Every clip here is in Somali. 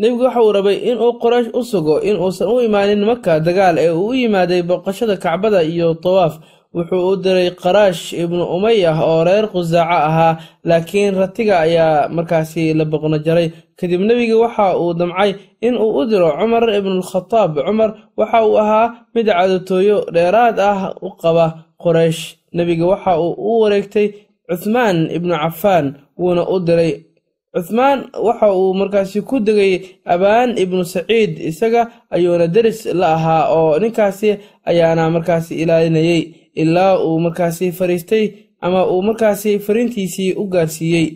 nebigu waxa uu rabay in uu qoraysh u sugo in uusan u imaanin maka dagaal ee uu u yimaaday booqashada kacbada iyo tawaaf. Wuxuu u diray qaraash ibnu umayah oo reer khusaaco ahaa laakiin ratiga ayaa markaasi la boqno jaray. Kadib nebiga waxa uu damcay in uu u diro cumar ibnualkhataab cumar waxa uu ahaa mid cadatooyo dheeraad ah u qaba qoraysh nebiga waxa uu u wareegtay cuthmaan ibnu cafaan wuuna u diray cuthmaan waxa uu markaasi ku degay abaan ibnu saciid isaga ayuuna deris la ahaa oo ninkaasi ayaana markaasi ilaalinayay ilaa uu markaasi fariistay ama uu markaasi fariintiisii u gaarsiiyey.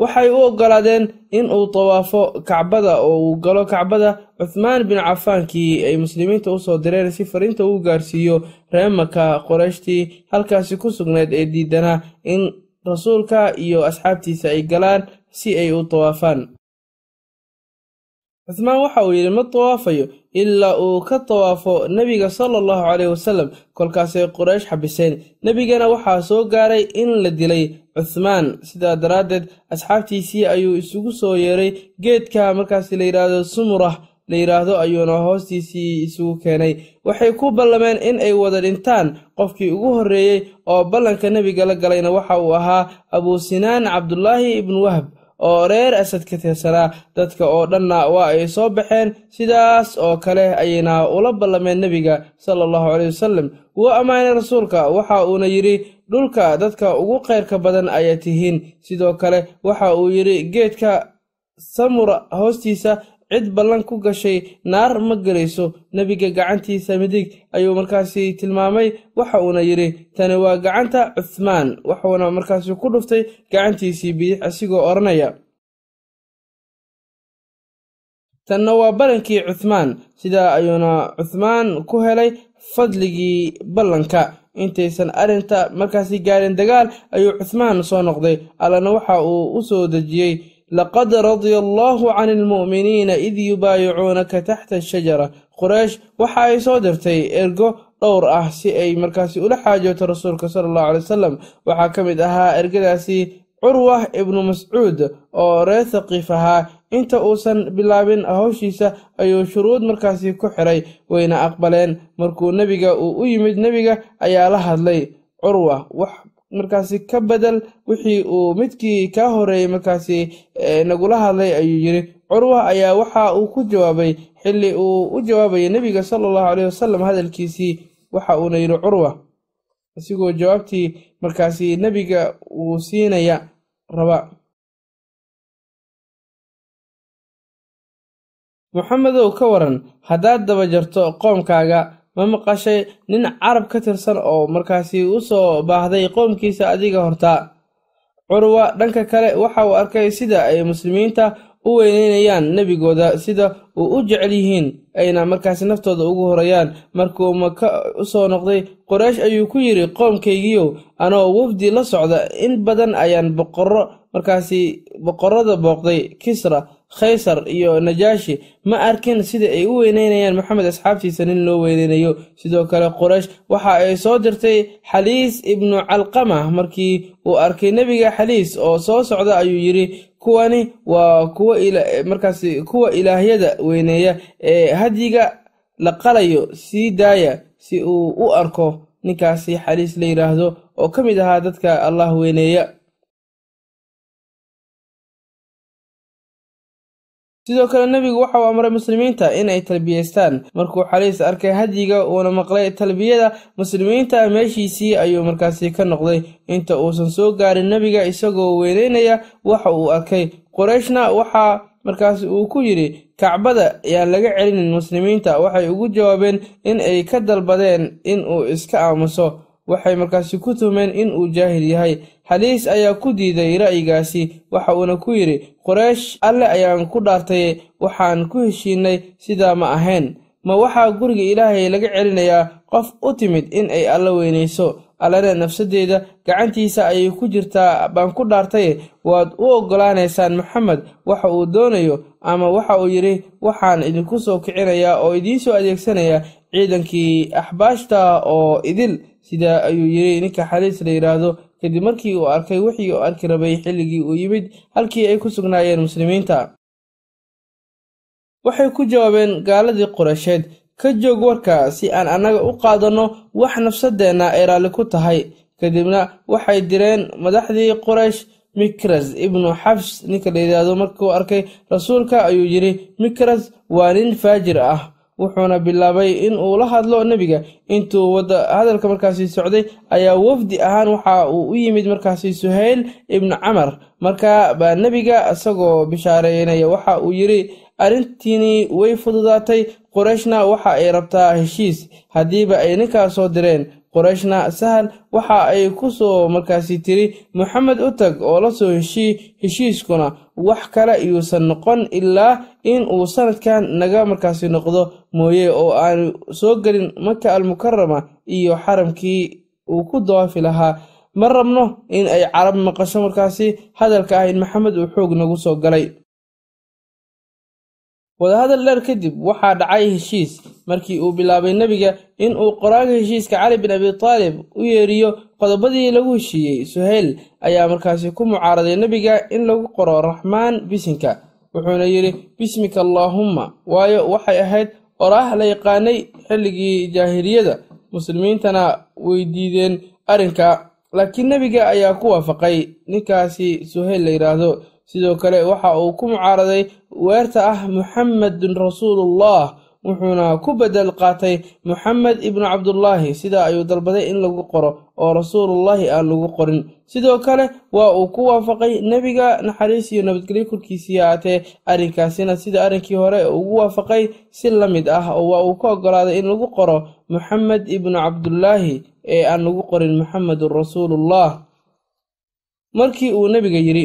Waxay u oggolaadeen in uu tawaafo kacbada oo uu galo kacbada. Cuthmaan bin cafaankii ay muslimiinta u soo direen si fariinta uu gaarsiiyo reemaka qorayshtii halkaasi ku sugnayd ee diidanaa in rasuulka iyo asxaabtiisa ay galaan si ay u tawaafaan. Cuthmaan waxa uu yidhi ma tawaafayo ilaa uu ka tawaafo nebiga sala allahu caleyh wasalam kolkaasay qoraysh xabiseen. Nebigana waxaa soo gaaray in la dilay cuthmaan. Sidaa daraaddeed asxaabtiisii ayuu isugu soo yeeray geedka markaasi la yidhaahdo sumurah. La yidhaahdo ayuuna hoostiisii isugu keenay. Waxay ku ballameen in ay wada dhintaan. Qofkii ugu horreeyey oo ballanka nebiga la galayna waxa uu ahaa abuu sinaan cabdulaahi ibnu wahb oo reer asad ka tirsanaa dadka oo dhanna waa ay soo baxeen sidaas oo kale ayayna ula ballameen nebiga sala allahu caleyh wasalam wuu ammaanay rasuulka waxa uuna yidhi dhulka dadka ugu khayrka badan ayaa tihiin. Sidoo kale waxa uu yidhi geedka samura hoostiisa cid ballan ku gashay naar ma gelayso nebiga gacantiisa midig ayuu markaasi tilmaamay waxa uuna yidhi tani waa gacanta cuthmaan wuxuuna markaasi ku dhuftay gacantiisii bidix asigoo odhanaya. Tanna waa ballankii cuthmaan sidaa ayuuna cuthmaan ku helay fadligii ballanka. Intaysan arrinta markaasi gaarin dagaal ayuu cuthmaan soo noqday. Allana waxa uu u soo dejiyey laqad radia allaahu cani almu'miniina id yubaayicuunaka taxta ashajara quraysh waxa ay soo dirtay ergo dhowr ah si ay markaasi ula xaajooto rasuulka sala allahu calay wasalam waxaa ka mid ahaa ergadaasi curwah ibnu mascuud oo reer thaqiif ahaa. Inta uusan bilaabin hawshiisa ayuu shuruud markaasi ku xiray wayna aqbaleen. Markuu nebiga uu u yimid nebiga ayaa la hadlay markaasi ka bedel wixii uu midkii kaa horeeyey markaasi nagula hadlay ayuu yidhi curwa ayaa waxa uu ku jawaabay. Xilli uu u jawaabayay nebiga sala allahu caleyh wasalam hadalkiisii waxa uuna yidhi curwa. Isigoo jawaabtii markaasi nebiga uu siinaya raba. Moxamedow ka waran haddaad daba jarto qoomkaaga ma maqashay nin carab ka tirsan oo markaasi u soo baahday qoomkiisa adiga hortaa curwa dhanka kale waxa uu arkay sida ay muslimiinta u weyneynayaan nebigooda sida uu u jecel yihiin ayna markaasi naftooda ugu horayaan. Markuu maka u soo noqday qoraysh ayuu ku yidhi qoomkaygiiow anoo wafdi la socda in badan ayaan boqorro. Markaasi boqorrada booqday kisra khaysar iyo najaashi ma arkin sida ay u weyneynayaan maxamed asxaabtiisa nin loo weyneynayo sidoo kale qoraysh waxa ay soo dirtay xaliis ibnu calqama markii uu arkay nebiga xaliis oo soo socda ayuu yidhi kuwani waa kuwa markaasi kuwa ilaahyada weyneeya ee hadyiga la qalayo sii daaya si uu u arko ninkaasi xaliis la yidhaahdo oo ka mid ahaa dadka allah weyneeya sidoo kale nebigu waxa uu amray muslimiinta inay talbiyeystaan. Markuu xaliis arkay hadyiga uuna maqlay talbiyada muslimiinta. Meeshiisii ayuu markaasi ka noqday. Inta uusan soo gaarin nebiga isagoo weyneynaya waxa uu arkay. Qorayshna waxaa markaasi uu ku yidhi kacbada yaan laga celinin muslimiinta. Waxay ugu jawaabeen in ay ka dalbadeen in uu iska aamuso waxay markaasi ku tuhmeen in uu jaahil yahay. Xaliis ayaa ku diiday ra'yigaasi. Waxa uuna ku yidhi qoraysh alle ayaan ku dhaartay. Waxaan ku heshiinay sidaa ma ahayn. Ma waxaa guriga ilaahay laga celinayaa qof u timid in ay alla weynayso. Allana nafsaddeeda gacantiisa ayay ku jirtaa. Baan ku dhaartaye waad u oggolaanaysaan maxamed. Waxa uu doonayo ama waxa uu yidhi waxaan idinku soo kicinayaa oo idiinsoo adeegsanayaa ciidankii axbaashta oo idil sidaa ayuu yidhi ninka xaliis la yidhaahdo kadib markii uu arkay wixii uu arki rabay xilligii uu yimid halkii ay ku sugnaayeen muslimiinta. Waxay ku jawaabeen gaaladii qureysheed ka joog warka si aan annaga u qaadanno wax nafsadeenna ay raalli ku tahay. Kadibna waxay direen madaxdii quraysh mikras ibnu xabs ninka la yidhaahdo markuu arkay rasuulka ayuu yidhi mikras waa nin faajir ah wuxuuna bilaabay in uu la hadlo nebiga. Intuu wada hadalka markaasi socday ayaa wafdi ahaan waxa uu u yimid markaasi suhayl ibnu camar. Markaa baa nebiga isagoo bishaareynaya waxa uu yidhi arrintiinii way fududaatay qorayshna waxa ay rabtaa heshiis. Haddiiba ay ninkaas soo direen qorayshna sahal waxa ay ku soo markaasi tiri moxamed u tag oo la soo heshii heshiiskuna wax kale yuusan noqon ilaa in uu sanadkan naga markaasi noqdo mooye oo aanu soo gelin maka almukarama iyo xaramkii uu ku dawaafi lahaa. Ma rabno in ay carab maqasho markaasi hadalka ah in maxamed uu xoog nagu soo galay. Wadahadal dheer kadib waxaa dhacay heshiis markii uu bilaabay nebiga in uu qoraaga heshiiska cali bin abi taalib u yeeriyo qodobadii lagu heshiiyey suhayl ayaa markaasi ku mucaaraday nebiga in lagu qoro raxmaan bisinka. Wuxuuna yidhi bismika allaahumma waayo waxay ahayd oraah la yaqaanay xilligii jaahiliyada. Muslimiintana way diideen arrinka laakiin nebiga ayaa ku waafaqay. Ninkaasi suhayl la yidhaahdo sidoo kale waxa uu ku mucaaraday weerta ah muxamedun rasuulullah wuxuuna ku bedel qaatay moxamed ibnu cabdullaahi sidaa ayuu dalbaday in lagu qoro oo rasuulullaahi aan lagu qorin. Sidoo kale waa uu ku waafaqay nebiga naxariis iyo nabadgelyo korkiisii aatee arrinkaasina. Sida arrinkii hore ugu waafaqay si la mid ah oo waa uu ka oggolaaday in lagu qoro moxamed ibnu cabdullaahi ee aan lagu qorin moxamedun rasuulullah markii uu nebiga yidhi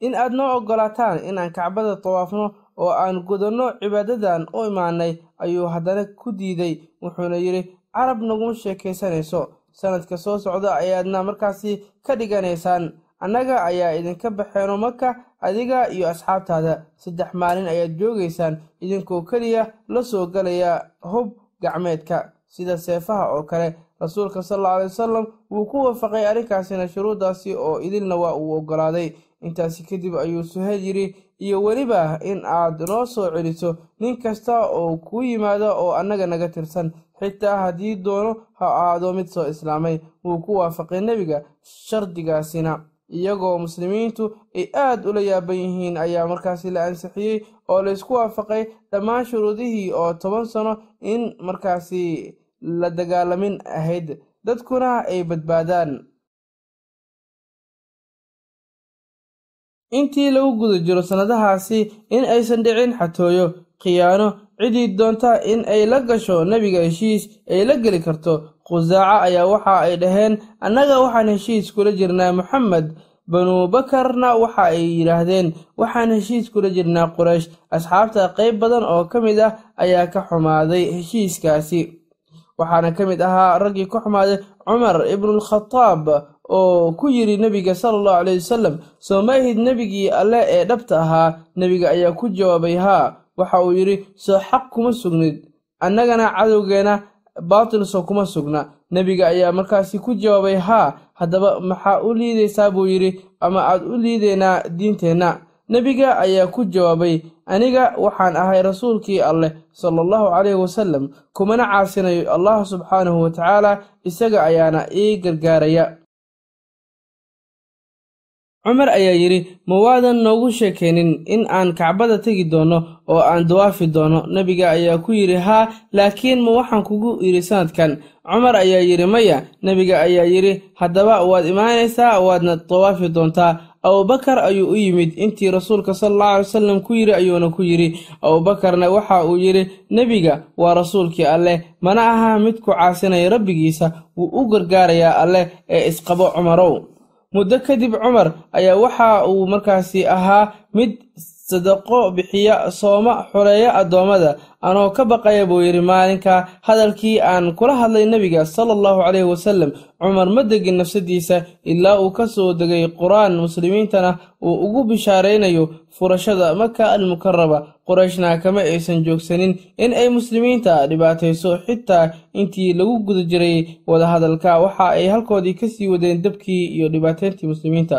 in aad noo oggolaataan inaan kacbada tawaafno oo aan gudanno cibaadadan u imaanay ayuu haddana ku diiday wuxuuna yidhi carab naguma sheekaysanayso. Sanadka soo socda ayaadna markaasi ka dhiganaysaan. Annaga ayaa idinka baxeeno maka adiga iyo asxaabtaada. Saddex maalin ayaad joogaysaan. Idinkoo keliya la soo galaya hub gacmeedka. Sida seefaha oo kale rasuulka sal alla alay wasalam wuu ku waafaqay arrinkaasina shuruuddaasi oo idilna waa uu oggolaaday intaasi kadib ayuu suhayl yidhi iyo weliba in aad noo soo celiso nin kasta oo kuu yimaado oo annaga naga tirsan xitaa haddii doono ha ahaado mid soo islaamay wuu ku waafaqay nebiga shardigaasina. Iyagoo muslimiintu ay aad ula yaaban yihiin ayaa markaasi la ansixiyey oo laysku waafaqay dhammaan shuruudihii oo toban sano in markaasi la dagaalamin ahayd. Dadkuna ay badbaadaan intii lagu guda jiro sannadahaasi in aysan dhicin xatooyo khiyaano cidii doonta in ay la gasho nebiga heshiis ay la geli karto khusaaco ayaa waxa ay dhaheen annaga waxaan heshiis kula jirnaa moxamed banu bakarna waxa ay yidhaahdeen waxaan heshiis kula jirnaa quraysh asxaabta qayb badan oo ka mid ah ayaa ka xumaaday heshiiskaasi. Waxaana ka mid ahaa raggii ka xumaaday cumar ibnulkhataab oo ku yidhi nebiga sala allahu caleyhi wasalam soo ma ahid nebigii alle ee dhabta ahaa nebiga ayaa ku jawaabay haa waxa uu yidhi soo xaq kuma sugnid annagana cadowgeena baatil soo kuma sugna. Nebiga ayaa markaasi ku jawaabay haa haddaba maxaa u liidaysaa? buu yidhi ama aad u liideynaa diinteenna? Nebiga ayaa ku jawaabay aniga waxaan ahay rasuulkii alleh sala allahu caleyhi wasalam kumana caasinayo allah subxaanahu wa tacaala isaga ayaana ii gargaaraya cumar ayaa yidhi ma waadan noogu sheekaynin in aan kacbada tegi doono oo aan dawaafi doono. Nebiga ayaa ku yidhi haa laakiin ma waxaan kugu yidhi sanadkan. Cumar ayaa yidhi maya. Nebiga ayaa yidhi haddaba waad imaanaysaa waadna dawaafi doontaa. Abubakar ayuu u yimid. Intii rasuulka sala allahu alay wasalam ku yidhi ayuuna ku yidhi abuubakarna waxa uu yidhi nebiga waa rasuulkii alleh mana aha mid ku caasinaya rabbigiisa. Wuu u gargaarayaa alleh ee isqabo cumarow muddo kadib cumar ayaa waxa uu markaasi ahaa mid sadaqo bixiya sooma xoreeya addoommada. Anoo ka baqaya buu yidhi maalinka hadalkii aan kula hadlay nebiga sala allahu caleyhi wasalam cumar ma degin nafsadiisa ilaa uu ka soo degay qur'aan. Muslimiintana uu ugu bishaaraynayo furashada maka almukaraba qorayshna kama aysan joogsanin in ay muslimiinta dhibaatayso. Xitaa intii lagu guda jiray wadahadalka waxa ay halkoodii ka sii wadeen dabkii iyo dhibaateyntii muslimiinta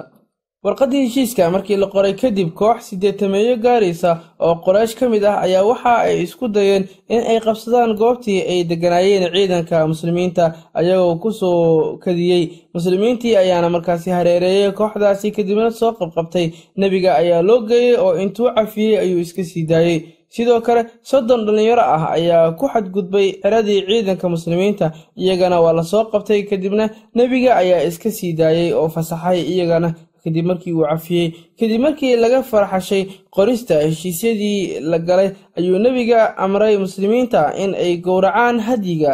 warqaddii heshiiska markii la qoray kadib koox sideetameeyo gaaraysa oo qoraysh ka mid ah ayaa waxa ay isku dayeen in ay qabsadaan goobtii ay degganaayeen ciidanka muslimiinta ayagoo ku soo kadiyey. Muslimiintii ayaana markaasi hareereeyey kooxdaasi kadibna soo qabqabtay. Nebiga ayaa loo geeyey oo intuu cafiyey ayuu iska sii daayey. Sidoo kale soddon dhallinyaro ah ayaa ku xadgudbay xiradii ciidanka muslimiinta iyagana waa la soo qabtay kadibna nebiga ayaa iska sii daayey oo fasaxay iyagana kadib markii uu cafiyey kadib markii laga farxashay qorista heshiisyadii la galay ayuu nebiga amray muslimiinta in ay gowracaan hadyiga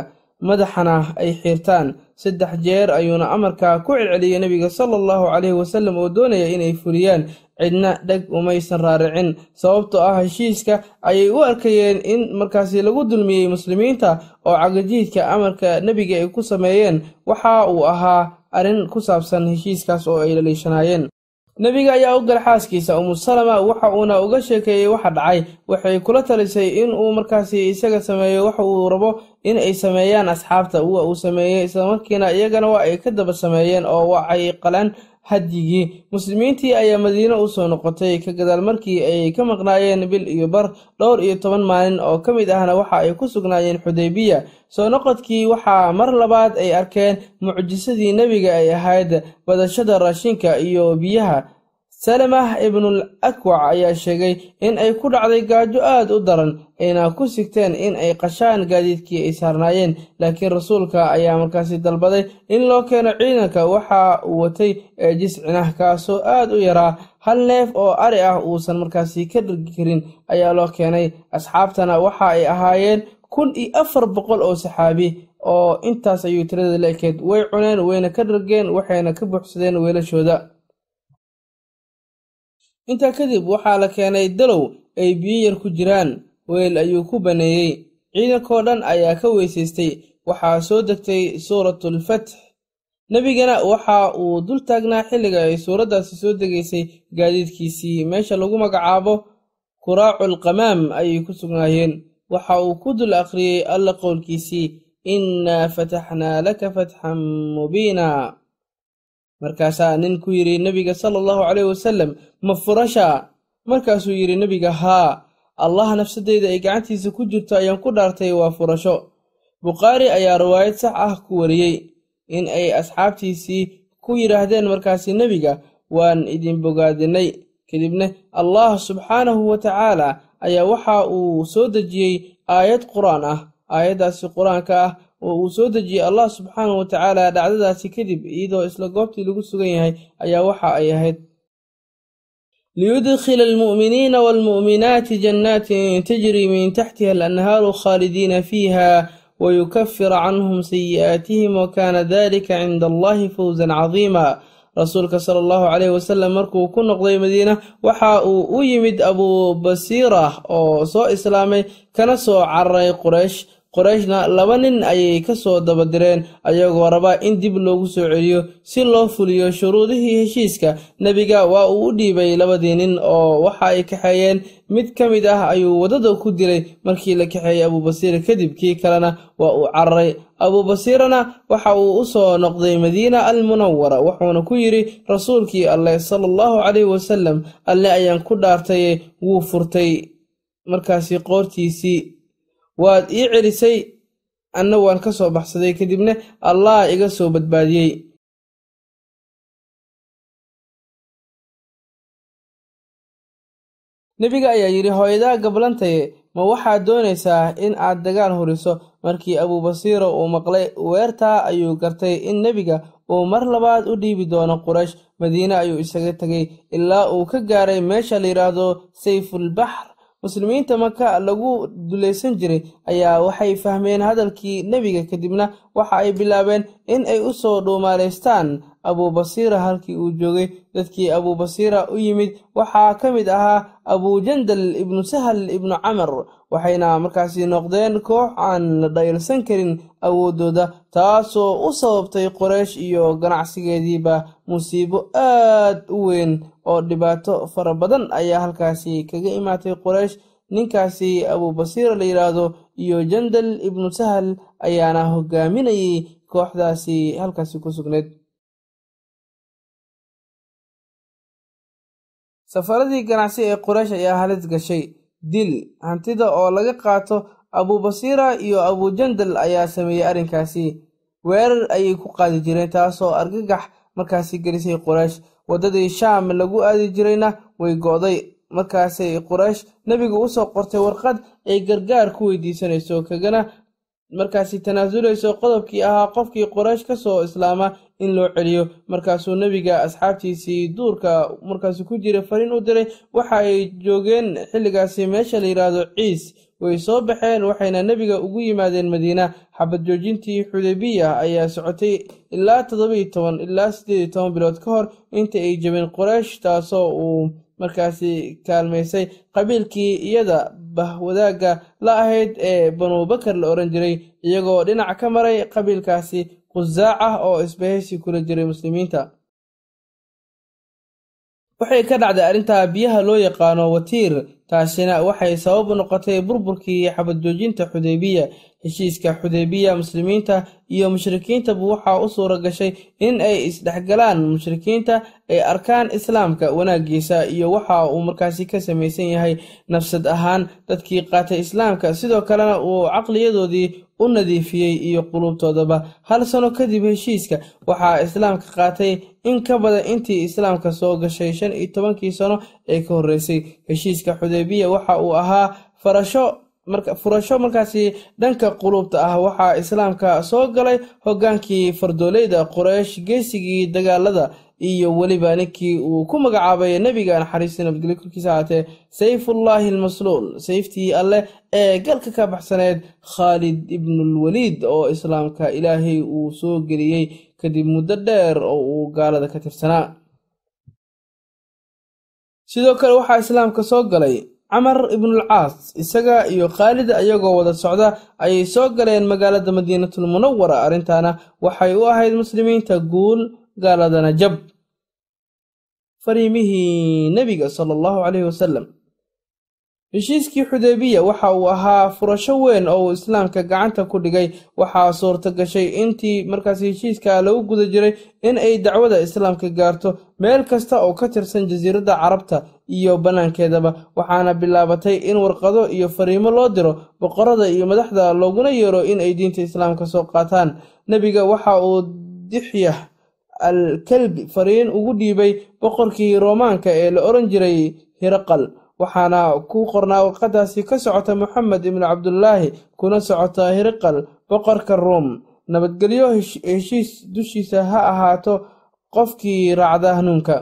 madaxana ay xiirtaan saddex jeer ayuuna amarka ku celceliyey nebiga sala allahu caleyhi wasallam oo doonaya inay fuliyaan cidna dheg umaysan raaricin sababtoo ah heshiiska ayay u arkayeen in markaasi lagu dulmiyey muslimiinta oo cagajiidka amarka nebiga ay ku sameeyeen. Waxa uu ahaa arrin ku saabsan heshiiskaas oo ay dhaliishanaayeen nebiga ayaa u gala xaaskiisa. Umu salama waxa uuna uga sheekeeyey waxa dhacay. Waxay kula talisay in uu markaasi isaga sameeyo waxa uu rabo in ay sameeyaan asxaabta. Wa uu sameeyey islamarkiina iyagana waa ay ka daba sameeyeen oo waxay qalaan hadyigii muslimiintii ayaa madiine u soo noqotay ka gadaal markii ay ka maqnaayeen bil iyo bar dhowr iyo toban maalin oo ka mid ahna waxa ay ku sugnaayeen xudaybiya. Soo noqodkii waxaa mar labaad ay arkeen mucjisadii nebiga ay ahayd badashada raashinka iyo biyaha salamah ibnul akwac ayaa sheegay in ay ku dhacday gaajo aad u daran ayna ku sigteen in ay qashaan gaadiidkii ay saarnaayeen. Laakiin rasuulka ayaa markaasi dalbaday in loo keeno ciidanka waxa uu watay jiscinah kaasoo aad u yaraa hal neef oo ari ah uusan markaasi ka dhargi karin ayaa loo keenay. Asxaabtana waxa ay ahaayeen kun iyo afar boqol oo saxaabi oo intaas ayuu tirada la ekeed way cuneen wayna ka dhargeen waxayna ka buuxsadeen weelashooda intaa kadib waxaa la keenay dalow ay biyo yar ku jiraan weel ayuu ku baneeyey. Ciidankoo dhan ayaa ka weysaystay waxaa soo degtay suuratulfatx nebigana waxa uu dul taagnaa xilliga ay suuraddaasi soo degaysay gaadiidkiisii meesha lagu magacaabo kuraacul qamaam ayay ku sugnaayeen. Waxa uu ku dul akhriyey alla qowlkiisii innaa fataxnaa laka fatxan mubiina markaasaa nin ku yidhi nebiga sala allahu caleyh wasallam ma furasha? Markaasuu yidhi nebiga haa allah nafsadeyda ay gacantiisa ku jirto ayaan ku dhaartay waa furasho. Bukhaari ayaa riwaayad sax ah ku wariyey in ay asxaabtiisii ku yidhaahdeen markaasi nebiga waan idin bogaadinay. Kadibna allah subxaanahu wa tacaala ayaa waxa uu soo dejiyey aayad qur'aan ah aayaddaasi qur'aanka ah oo uu soo dejiyey allah subxaanahu wa tacaala dhacdadaasi kadib iyadoo isla goobtii lagu sugan yahay ayaa waxa ay ahayd. Liyudkhila almu'miniina waalmu'minaati jannaatin tajri min taxtiha alanhaaru khaalidiina fiiha wayukafir canhum sayi'aatihim wakaana dalika cinda allahi fawsan cadiima. Rasuulka sala allahu caleyhi wasalam markuu ku noqday madiina waxa uu u yimid abuu basiira oo soo islaamay kana soo cararay quraysh qorayshna laba nin ayay ka soo dabadireen ayagoo raba in dib loogu soo celiyo si loo fuliyo shuruudihii heshiiska. Nebiga waa uu u dhiibay labadii nin oo waxa ay kaxeeyeen. Mid ka mid ah ayuu waddada ku dilay markii la kaxeeyey abuubasiir kadib kii kalena waa uu cararay abuubasiirana waxa uu u soo noqday madiina almunawara wuxuuna ku yidhi rasuulkii alleh sala allahu caleyhi wasalam alle ayaan ku dhaartaye wuu furtay markaasi qoortiisii waad ii celisay anna waan ka soo baxsaday kadibna allah iga soo badbaadiyey. Nebiga ayaa yidhi hooyadaa gablantaye ma waxaad doonaysaa in aad dagaal huriso? Markii abuubasiira uu maqlay weertaa ayuu gartay in nebiga uu mar labaad u dhiibi doono quraysh. Madiine ayuu isaga tegay ilaa uu ka gaaray meesha la yidhaahdo sayfulbaxr muslimiinta maka lagu dulaysan jiray ayaa waxay fahmeen hadalkii nebiga kadibna waxa ay bilaabeen in ay u soo dhuumaalaystaan abuubasiira halkii uu joogay dadkii abuubasiira u yimid waxaa ka mid ahaa abujandal ibnu sahal ibnu camar waxayna markaasi noqdeen koox aan la dhaylsan karin awooddooda taasoo u sababtay qoraysh iyo ganacsigeediiba musiibo aad u weyn oo dhibaato fara badan ayaa halkaasi kaga imaatay qoraysh ninkaasi abuubasiira la yidhaahdo iyo jandal ibnu sahal ayaana hogaaminayay kooxdaasi halkaasi ku sugnayd safaradii ganacsi ee quraysh ayaa halis gashay. Dil hantida oo laga qaato abubasiira iyo abujandal ayaa sameeyey arrinkaasi. Weerar ayay ku qaadi jireen taasoo argagax markaasi gelisay quraysh. Waddadii shaam lagu aadi jirayna way go'day. Markaasay quraysh nebiga u soo qortay warqad ay gargaar ku weydiisanayso kagana markaasi tanaasulayso qodobkii ahaa qofkii quraysh ka soo islaama in loo celiyo. Markaasuu nebiga asxaabtiisii duurka markaasi ku jiray fariin u diray waxa ay joogeen xilligaasi meesha la yidhaahdo ciis. Way soo baxeen waxayna nebiga ugu yimaadeen madiina. Xabad joojintii xudaybiya ayaa socotay ilaa toddobiiyo toban ilaa siddeed iyo toban bilood ka hor inta ay jabeen quraysh taasoo uu markaasi kaalmaysay qabiilkii iyada bahwadaagga la ahayd ee banubakar la odhan jiray iyagoo dhinac ka maray qabiilkaasi qusaac ah oo isbahaysi kula jiray muslimiinta. Waxay ka dhacday arrintaa biyaha loo yaqaano watiir taasina waxay sabab u noqotay burburkii xabad joojinta xudaybiya heshiiska xudaybiya muslimiinta iyo mushrikiintaba waxaa u suura gashay in ay isdhexgalaan mushrikiinta ay arkaan islaamka wanaaggiisa iyo waxa uu markaasi ka samaysan yahay nafsad ahaan dadkii qaatay islaamka. Sidoo kalena uu caqliyadoodii u nadiifiyey iyo quluubtoodaba. Hal sano kadib heshiiska waxaa islaamka qaatay in ka badan intii islaamka soo gashay shan iyo tobankii sano ee ka horreysay. Heshiiska xudaybiya waxa uu ahaa farasho furasho markaasi dhanka quluubta ah waxaa islaamka soo galay hoggaankii fardoolayda quraysh geesigii dagaalada iyo weliba ninkii uu ku magacaabay nebiga naxariista nabadgelyo korkiisa ahaatee sayfullaahi almasluul sayftii alleh ee galka ka baxsaneed khaalid ibnulwaliid oo islaamka ilaahay uu soo geliyey kadib muddo dheer oo uu gaalada ka tirsanaa. Sidoo kale waxaa islaamka soo galay camar ibnulcaas isaga iyo khaalid ayagoo wada socda ayay soo galeen magaalada madiinatul munawara arrintaana waxay u ahayd muslimiinta guul gaaladana jab. Fariimihii nebiga sala allahu caleyhi wasalam heshiiskii xudaybiya waxa uu ahaa furasho weyn oo uu islaamka gacanta ku dhigay. Waxaa suurta gashay intii markaas heshiiska lagu guda jiray in ay dacwada islaamka gaarto. Meel kasta oo ka tirsan jasiiradda carabta iyo bannaankeedaba waxaana bilaabatay in warqado iyo fariimo loo diro boqorada iyo madaxda looguna yeero in ay diinta islaamka soo qaataan. Nebiga waxa uu dixyah al kalbi fariin ugu dhiibay boqorkii roomaanka ee la odhan jiray hiraqal waxaana ku qornaa warqadaasi ka socota moxamed ibnu cabdulaahi kuna socota hiriqal boqorka ruom nabadgelyo heshiis dushiisa ha ahaato qofkii raacda hanuunka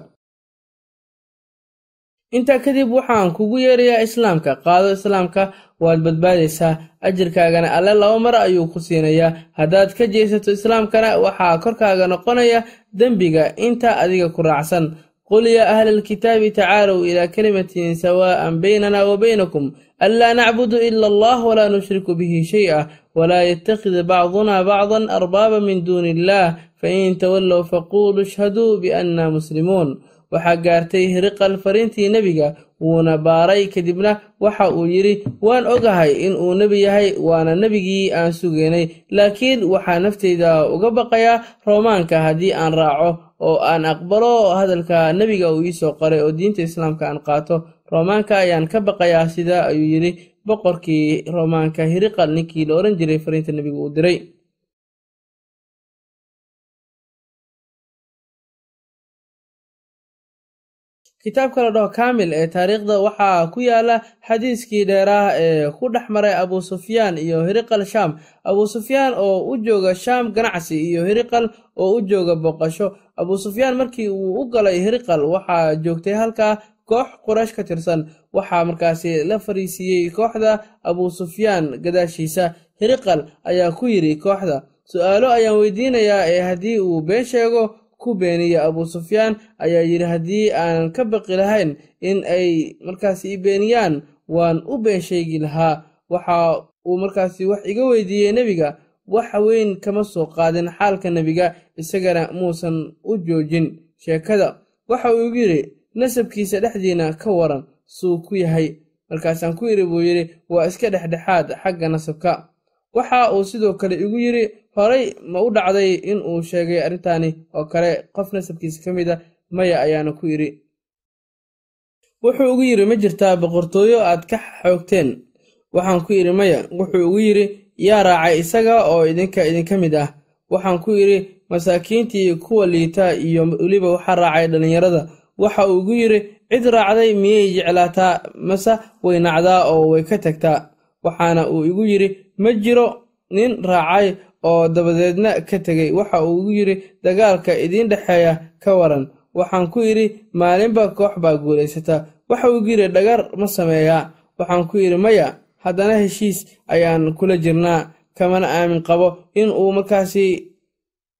intaa kadib waxaan kugu yeerayaa islaamka qaado islaamka waad badbaadaysaa ajirkaagana alle laba mar ayuu ku siinayaa. Haddaad ka jeesato islaamkana waxaa korkaaga noqonaya dembiga inta adiga ku raacsan. Qul yaa ahla alkitaabi tacaalow ilaa kalimatin sawaa'an baynana wa baynakum. Anlaa nacbudu ila allah walaa nushriku bihi shay-a walaa yattakhid bacduna bacdan arbaaba min duuni illaah. Fain tawallow faquuluu ishhaduu biannaa muslimuun waxaa gaartay hiriqal fariintii nebiga wuuna baaray kadibna waxa uu yidhi waan ogahay in uu nebi yahay waana nebigii aan sugaynay laakiin waxaa nafteyda uga baqayaa roomaanka haddii aan raaco oo aan aqbalo hadalka nebiga uu iisoo qoray oo diinta islaamka aan qaato. Roomaanka ayaan ka baqayaa sidaa ayuu yidhi boqorkii roomaanka hiriqal ninkii la odhan jiray fariinta nebiga uu diray kitaabka la dhaho kaamil ee taariikhda waxaa ku yaalla xadiiskii dheeraah ee ku dhex maray abu sufyaan iyo hiriqal shaam. Abu sufyaan oo u jooga shaam ganacsi iyo hiriqal oo u jooga boqasho abu sufyaan markii uu u galay hiriqal waxaa joogtay halkaa koox quraysh ka tirsan. Waxaa markaasi la fariisiiyey kooxda abu sufyaan gadaashiisa. Hiriqal ayaa ku yidhi kooxda su'aalo ayaan weydiinayaa ee haddii uu been sheego ku beeniya abu sufyaan ayaa yidhi haddii aanan ka baqi lahayn in ay markaasi i beeniyaan waan u been sheegi lahaa. Waxa uu markaasi wax iga weydiiyey nebiga wax weyn kama soo qaadin xaalka nebiga isagana muusan u joojin. Sheekada waxa uu igu yidhi nasabkiisa dhexdiina ka waran suu ku yahay. Markaasaan ku idhi buu yidhi waa iska dhexdhexaad xagga nasabka waxa uu sidoo kale igu yidhi horay ma u dhacday in uu sheegay arrintaani? Oo kale qof nasabkiisa ka mid a maya ayaana ku idhi wuxuu ugu yidhi ma jirtaa boqortooyo aad ka xoogteen. Waxaan ku idhi maya. Wuxuu ugu yidhi yaa raacay isaga oo idinka idinka mid ah. Waxaan ku idhi masaakiintii kuwa liita iyo weliba waxaa raacay dhallinyarada. Waxa uu igu yidhi cid raacday miyay jeclaataa? Mase way nacdaa oo way ka tagtaa. Waxaana uu igu yidhi ma jiro nin raacay oo dabadeedna ka tegey waxa uu igu yidhi dagaalka idiin dhexeeya ka waran. Waxaan ku idhi maalinba koox baa guulaysata. Waxa uu yidhi dhagar ma sameeyaa waxaan ku yidhi maya haddana heshiis ayaan kula jirnaa. Kamana aamin qabo in uu markaasi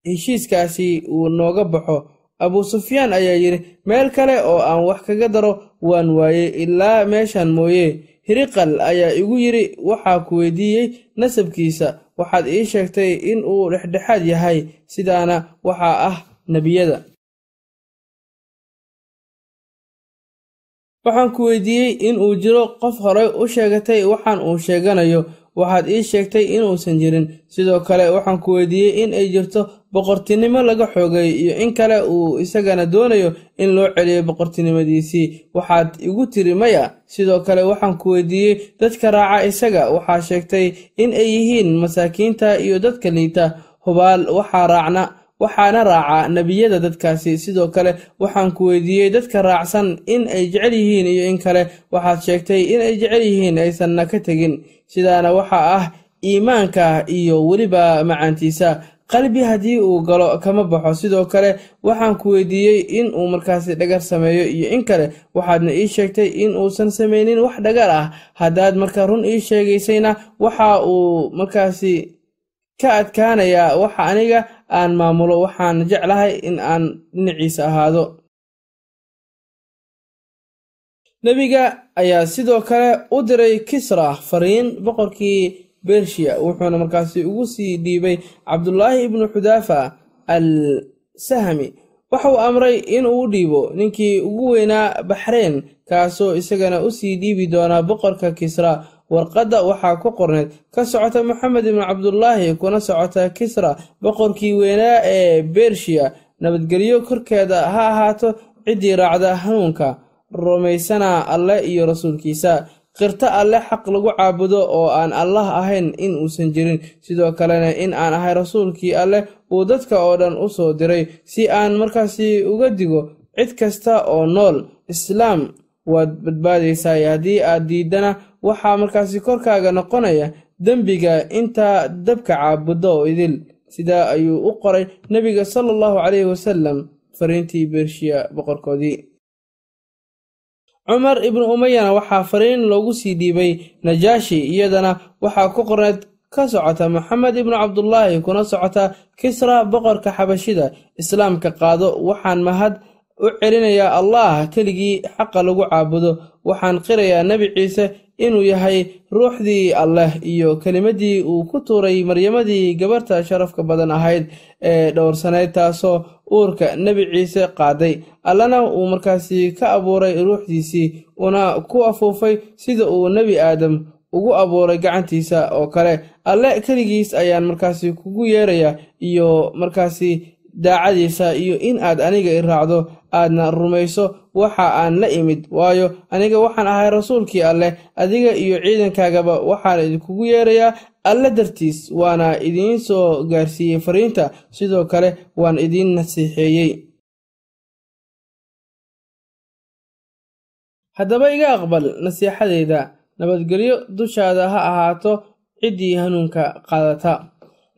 heshiiskaasi uu nooga baxo. Abuu sufyaan ayaa yidhi meel kale oo aan wax kaga daro waan waayey ilaa meeshan mooye. Hiriqal ayaa igu yidhi waxaa ku weydiiyey nasabkiisa. Waxaad ii sheegtay in uu dhexdhexaad yahay. Sidaana waxaa ah nebiyada. Waxaan ku weydiiyey in uu jiro qof horay u sheegatay waxaan uu sheeganayo waxaad ii sheegtay inuusan jirin. Sidoo kale waxaan ku weydiiyey in ay jirto boqortinimo laga xoogay iyo in kale uu isagana doonayo in loo celiyo boqortinimadiisii. Waxaad igu tiri maya. Sidoo kale waxaan ku weydiiyey dadka raaca isaga waxaa sheegtay in ay yihiin masaakiinta iyo dadka liita. Hubaal waxaa raacna waxaana raaca nebiyada dadkaasi. Sidoo kale waxaan ku weydiiyey dadka raacsan in ay jecel yihiin iyo in kale. Waxaad sheegtay in ay jecel yihiin aysanna ka tegin. Sidaana waxaa ah iimaanka iyo weliba macaantiisa. Qalbi haddii uu galo kama baxo. Sidoo kale waxaan ku weydiiyey in uu markaasi dhagar sameeyo iyo in kale. Waxaadna ii sheegtay in uusan samaynin wax dhagar ah. Haddaad marka run ii sheegaysayna waxa uu markaasi ka adkaanayaa waxa aniga aan maamulo waxaan jeclahay in aan dhinaciisa ahaado. Nebiga ayaa sidoo kale u diray kisra fariin boqorkii bershiya wuxuuna markaasi ugu sii dhiibay cabdulaahi ibnu xudaafa al sahmi waxa uu amray in uu dhiibo ninkii ugu weynaa baxreen kaasoo isagana u sii dhiibi doonaa boqorka kisra warqadda waxaa ku qorneyd ka socota moxamed ibnu cabdulaahi kuna socota kisra boqorkii weynaa ee bershiya nabadgelyo korkeeda ha ahaato ciddii raacda hanuunka rumaysana alle iyo rasuulkiisa. Qirto alle xaq lagu caabudo oo aan allah ahayn in uusan jirin. Sidoo kalena in aan ahay rasuulkii alleh uu dadka oo dhan u soo diray. Si aan markaasi uga digo cid kasta oo nool islaam waad badbaadaysaa. Haddii aad diiddana waxaa markaasi korkaaga noqonaya dembiga intaa dabka caabuddo oo idil. Sidaa ayuu u qoray nebiga sala allahu caleyhi wasalam fariintii bershiya boqorkoodii. Cumar ibnu umayana waxaa fariin loogu sii dhiibay najaashi iyadana waxaa ku qorneyd ka socota moxamed ibnu cabdulaahi kuna socota kisra boqorka xabashida islaamka qaado. Waxaan mahad u celinayaa allah keligii xaqa lagu caabudo. Waxaan qirayaa nebi ciise inuu yahay ruuxdii alleh iyo kelimadii uu ku tuuray maryamadii gabarta sharafka badan ahayd ee dhowrsanayd taasoo uurka nebi ciise qaaday. Allana uu markaasi ka abuuray ruuxdiisii una ku afuufay sida uu nebi aadam ugu abuuray gacantiisa oo kale. Alle keligiis ayaan markaasi kugu yeerayaa iyo markaasi daacadiisa iyo in aad aniga i raacdo aadna rumayso waxa aan la imid. Waayo aniga waxaan ahay rasuulkii alleh adiga iyo ciidankaagaba waxaan idinkugu yeerayaa alle dartiis waana idiin soo gaarsiiyey fariinta sidoo kale waan idiin nasiixeeyey. Haddaba iga aqbal nasiixadeyda nabadgelyo dushaada ha ahaato ciddii hanuunka qaadata.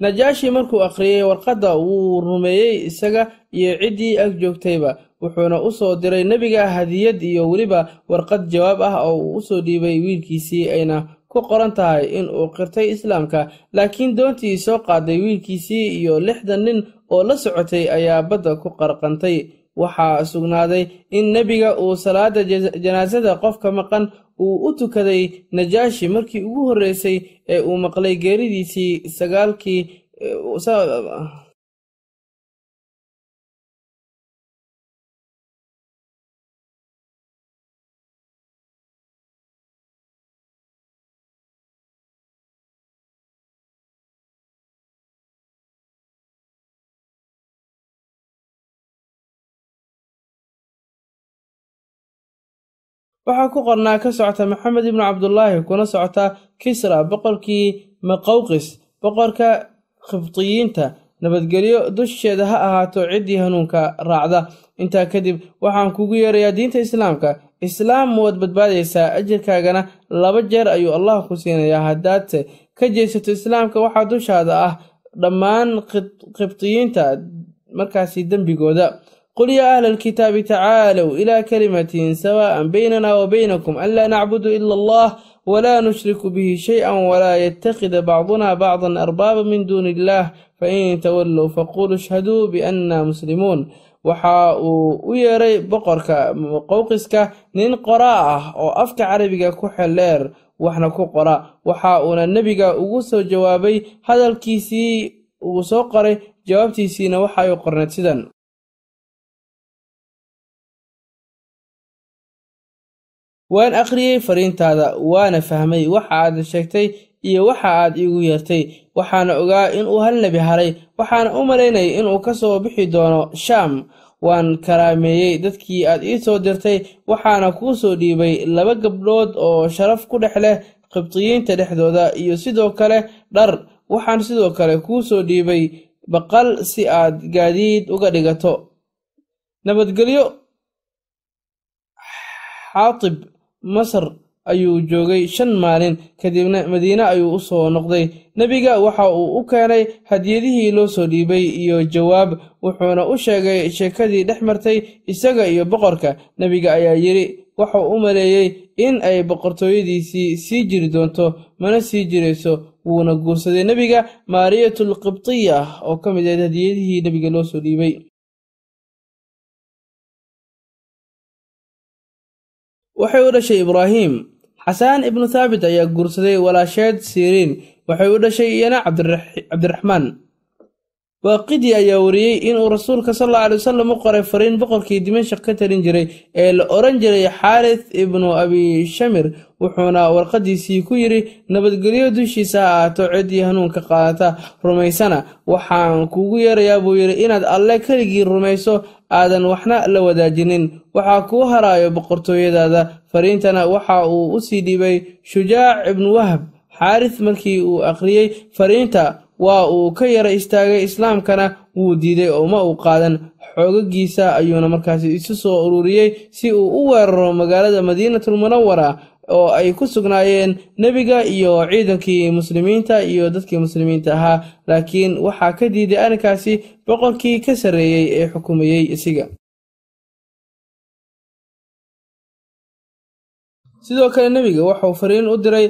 Najaashi markuu akhriyey warqadda wuu rumeeyey isaga iyo ciddii ag joogtayba wuxuuna u soo diray nebiga hadiyad iyo weliba warqad jawaab ah oo uu u soo dhiibay wiilkiisii ayna ku qoran tahay in uu qirtay islaamka. Laakiin doontii soo qaaday wiilkiisii iyo lixdan nin oo la socotay ayaa badda ku qarqantay. Waxaa sugnaaday in nebiga uu salaada janaasada qofka maqan uu u tukaday najaashi markii ugu horreysay ee uu maqlay geeridiisii sagaalkii waxaa ku qornaa ka socota maxamed ibnu cabdulaahi kuna socota kisra boqorkii maqawqis boqorka khibtiyiinta. Nabadgelyo dusheeda ha ahaato ciddii hanuunka raacda. Intaa kadib waxaan kugu yeerayaa diinta islaamka. Islaam waad badbaadaysaa ajirkaagana laba jeer ayuu allah ku siinayaa haddaadse. Ka jeesato islaamka waxaa dushaada ah dhammaan khibtiyiinta markaasi dembigooda qul yaa ahla alkitaabi tacaalow ilaa kalimatin sawaa'an baynana wa baynakum an laa nacbudu ila allah walaa nushriku bihi shay-an walaa yattakhida bacduna bacdan arbaaba min duuni illah fain tawallow faquluu ishhaduu bianna muslimuun waxa uu u yeeray boqorka qowqiska nin qoraa ah oo afka carabiga ku xeldheer waxna ku qora waxa uuna nebiga ugu soo jawaabay hadalkiisii uu soo qoray jawaabtiisiina waxa ay qorneed sidan waan akhriyey fariintaada waana fahmay waxa aad sheegtay iyo waxa aad iigu yeertay waxaana ogaa inuu hal nebi haray waxaana u malaynayay inuu ka soo bixi doono shaam. Waan karaameeyey dadkii aad ii soo dirtay waxaana kuu soo dhiibay laba gabdhood oo sharaf ku dhex leh qibdiyiinta dhexdooda iyo sidoo kale dhar. Waxaan sidoo kale kuu soo dhiibay baqal si aad gaadiid uga dhigato. Nabadgelyo. Xaatib masar ayuu joogay shan maalin kadibna madiine ayuu u soo noqday. Nebiga waxa uu u keenay hadiyadihii loo soo dhiibay iyo jawaab wuxuuna u sheegay sheekadii dhex martay isaga iyo boqorka. Nebiga ayaa yidhi wuxuu u maleeyey in ay boqortooyadiisii sii jiri doonto mana sii jirayso. Wuuna guursaday nebiga maariyatul qibtiya oo ka mid ahayd hadiyadihii nebiga loo soo dhiibay waxay u dhashay ibraahim. Xasaan ibnu thaabit ayaa guursaday walaasheed siriin. Waxay u dhashay iyana cabdiraxmaan waaqidi ayaa wariyey inuu rasuulka sal alla alay wasalam u qoray fariin boqorkii dimashaq ka talin jiray ee la odhan jiray xaaris ibnu abi shamir wuxuuna warqadiisii ku yidhi nabadgelyo dushiisa ha ahaato ciddii hanuunka qaadata rumaysana waxaan kuugu yeerayaa buu yidhi inaad alle keligii rumayso aadan waxna la wadaajinin. Waxaa kuu haraayo boqortooyadaada. Fariintana waxa uu u sii dhiibay shujaac ibnu wahab xaaris markii uu akhriyey fariinta waa uu ka yara istaagay islaamkana wuu diiday oo ma uu qaadan. Xoogagiisa ayuuna markaasi isu soo ururiyey si uu u weeraro magaalada madiinatul munawara oo ay ku sugnaayeen nebiga iyo ciidankii muslimiinta iyo dadkii muslimiinta ahaa. Laakiin waxaa ka diiday arrinkaasi boqorkii ka sarreeyey ee xukumayey isiga sidoo kale nebiga wuxuu fariin u diray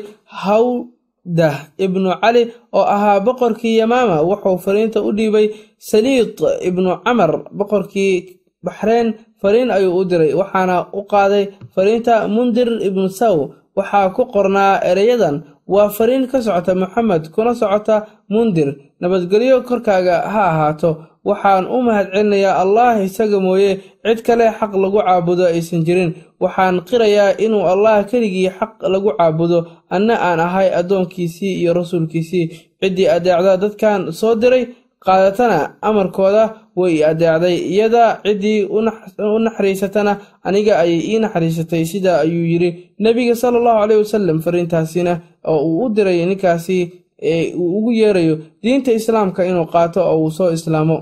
hawdah ibnu cali oo ahaa boqorkii yamaama wuxuu fariinta u dhiibay saliid ibnu camar. Boqorkii baxreen fariin ayuu u diray waxaana u qaaday fariinta mundir ibnu saw. Waxaa ku qornaa ereyadan waa fariin ka socota moxamed kuna socota mundir. Nabadgelyo korkaaga ha ahaato waxaan u mahadcelinayaa allah isaga mooye cid kale xaq lagu caabudo aysan jirin. Waxaan qirayaa inuu allah keligii xaq lagu caabudo. Anna aan ahay addoonkiisii iyo rasuulkiisii. Ciddii adeecda dadkan soo diray qaadatana amarkooda way i adeecday. Iyada ciddii u naxariisatana aniga ayay ii naxariisatay. Sidaa ayuu yidhi nebiga sala allahu caleyh wasalam fariintaasina oo uu u diray ninkaasi ee uu ugu yeerayo diinta islaamka inuu qaato oo uu soo islaamo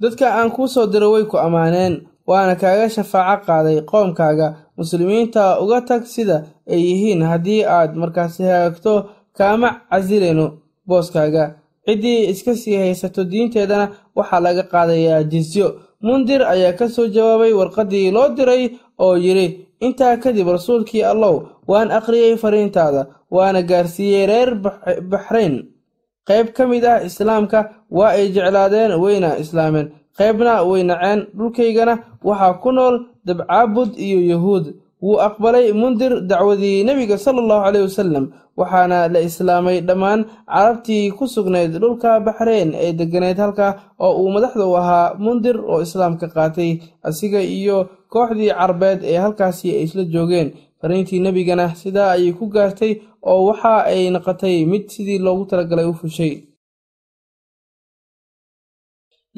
dadka aan kuu soo diro way ku ammaaneen waana kaaga shafaaco qaaday qoomkaaga muslimiinta uga tag sida ay yihiin haddii aad markaasi hagaagto kaama casileyno booskaaga. Ciddii iska sii haysato diinteedana waxaa laga qaadayaa jisyo mundir ayaa ka soo jawaabay warqaddii loo diray oo yidhi intaa kadib rasuulkii allow waan akhriyey fariintaada waana gaarsiiyey reer baxrayn qayb ka mid ah islaamka waa ay jeclaadeen wayna islaameen qaybna way naceen dhulkaygana waxaa ku nool dabcaabud iyo yahuud. Wuu aqbalay mundir dacwadii nebiga sala allahu caleyh wasalam waxaana la islaamay dhammaan carabtii ku sugnayd dhulka baxreen ee degganayd halka oo uu madaxda u ahaa mundir oo islaamka qaatay asiga iyo kooxdii carbeed ee halkaasi ay isla joogeen fariintii nebigana sidaa ayay ku gaartay oo waxa ay noqotay mid sidii loogu talagalay u fushay.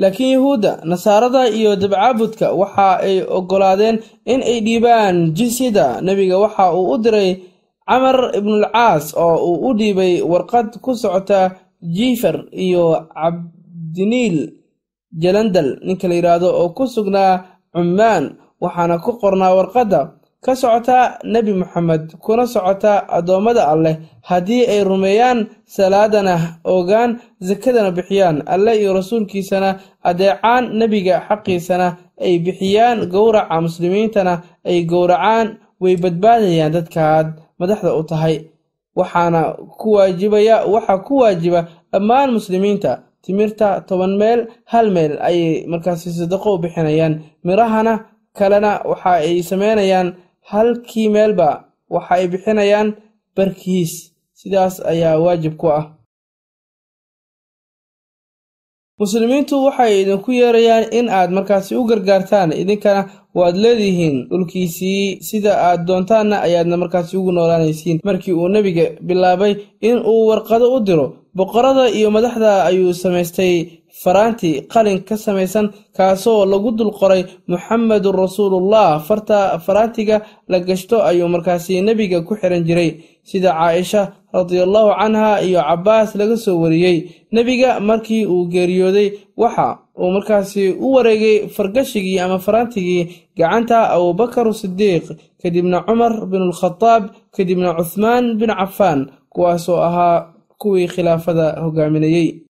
Laakiin yuhuudda nasaarada iyo dabcaabudka waxa ay oggolaadeen in ay dhiibaan jisyada nebiga waxa uu u diray camar ibnulcaas oo uu u dhiibay warqad ku socota jifer iyo cabdiniil jalandal ninka la yidhaahdo oo ku sugnaa cummaan waxaana ku qornaa warqadda ka socota nebi moxamed kuna socota addoommada alleh. Haddii ay rumeeyaan salaadana ogaan sakadana bixiyaan alle iyo rasuulkiisana adeecaan nebiga xaqiisana ay bixiyaan gowraca muslimiintana ay gowracaan way badbaadayaan dadkaad madaxda u tahay. Waxaana ku waajibaya waxaa ku waajiba dhammaan muslimiinta. Timirta toban meel hal meel ayay markaasi sadaqo u bixinayaan. Mirahana kalena waxa ay sameynayaan halkii meelba waxa ay bixinayaan barkiis. Sidaas ayaa waajib ku ah. Muslimiintu waxay idinku yeerayaan in aad markaasi u gargaartaan. Idinkana waad leedihiin dhulkiisii. Sida aad doontaanna ayaadna markaasi ugu noolaanaysiin. Markii uu nebiga bilaabay in uu warqado u diro boqorada iyo madaxda ayuu samaystay faraanti qalin ka samaysan kaasoo lagu dul qoray muxamedun rasuulullah. Farta faraantiga la gashto ayuu markaasi nebiga ku xiran jiray. Sida caaisha radiallahu canha iyo cabbaas laga soo wariyey nebiga markii uu geeriyooday waxa uu markaasi u wareegay fargashigii ama faraantigii gacanta abubakaru sidiiq kadibna cumar binulkhadaab kadibna cuthmaan bin cafaan kuwaasoo ahaa kuwii khilaafada hogaaminayey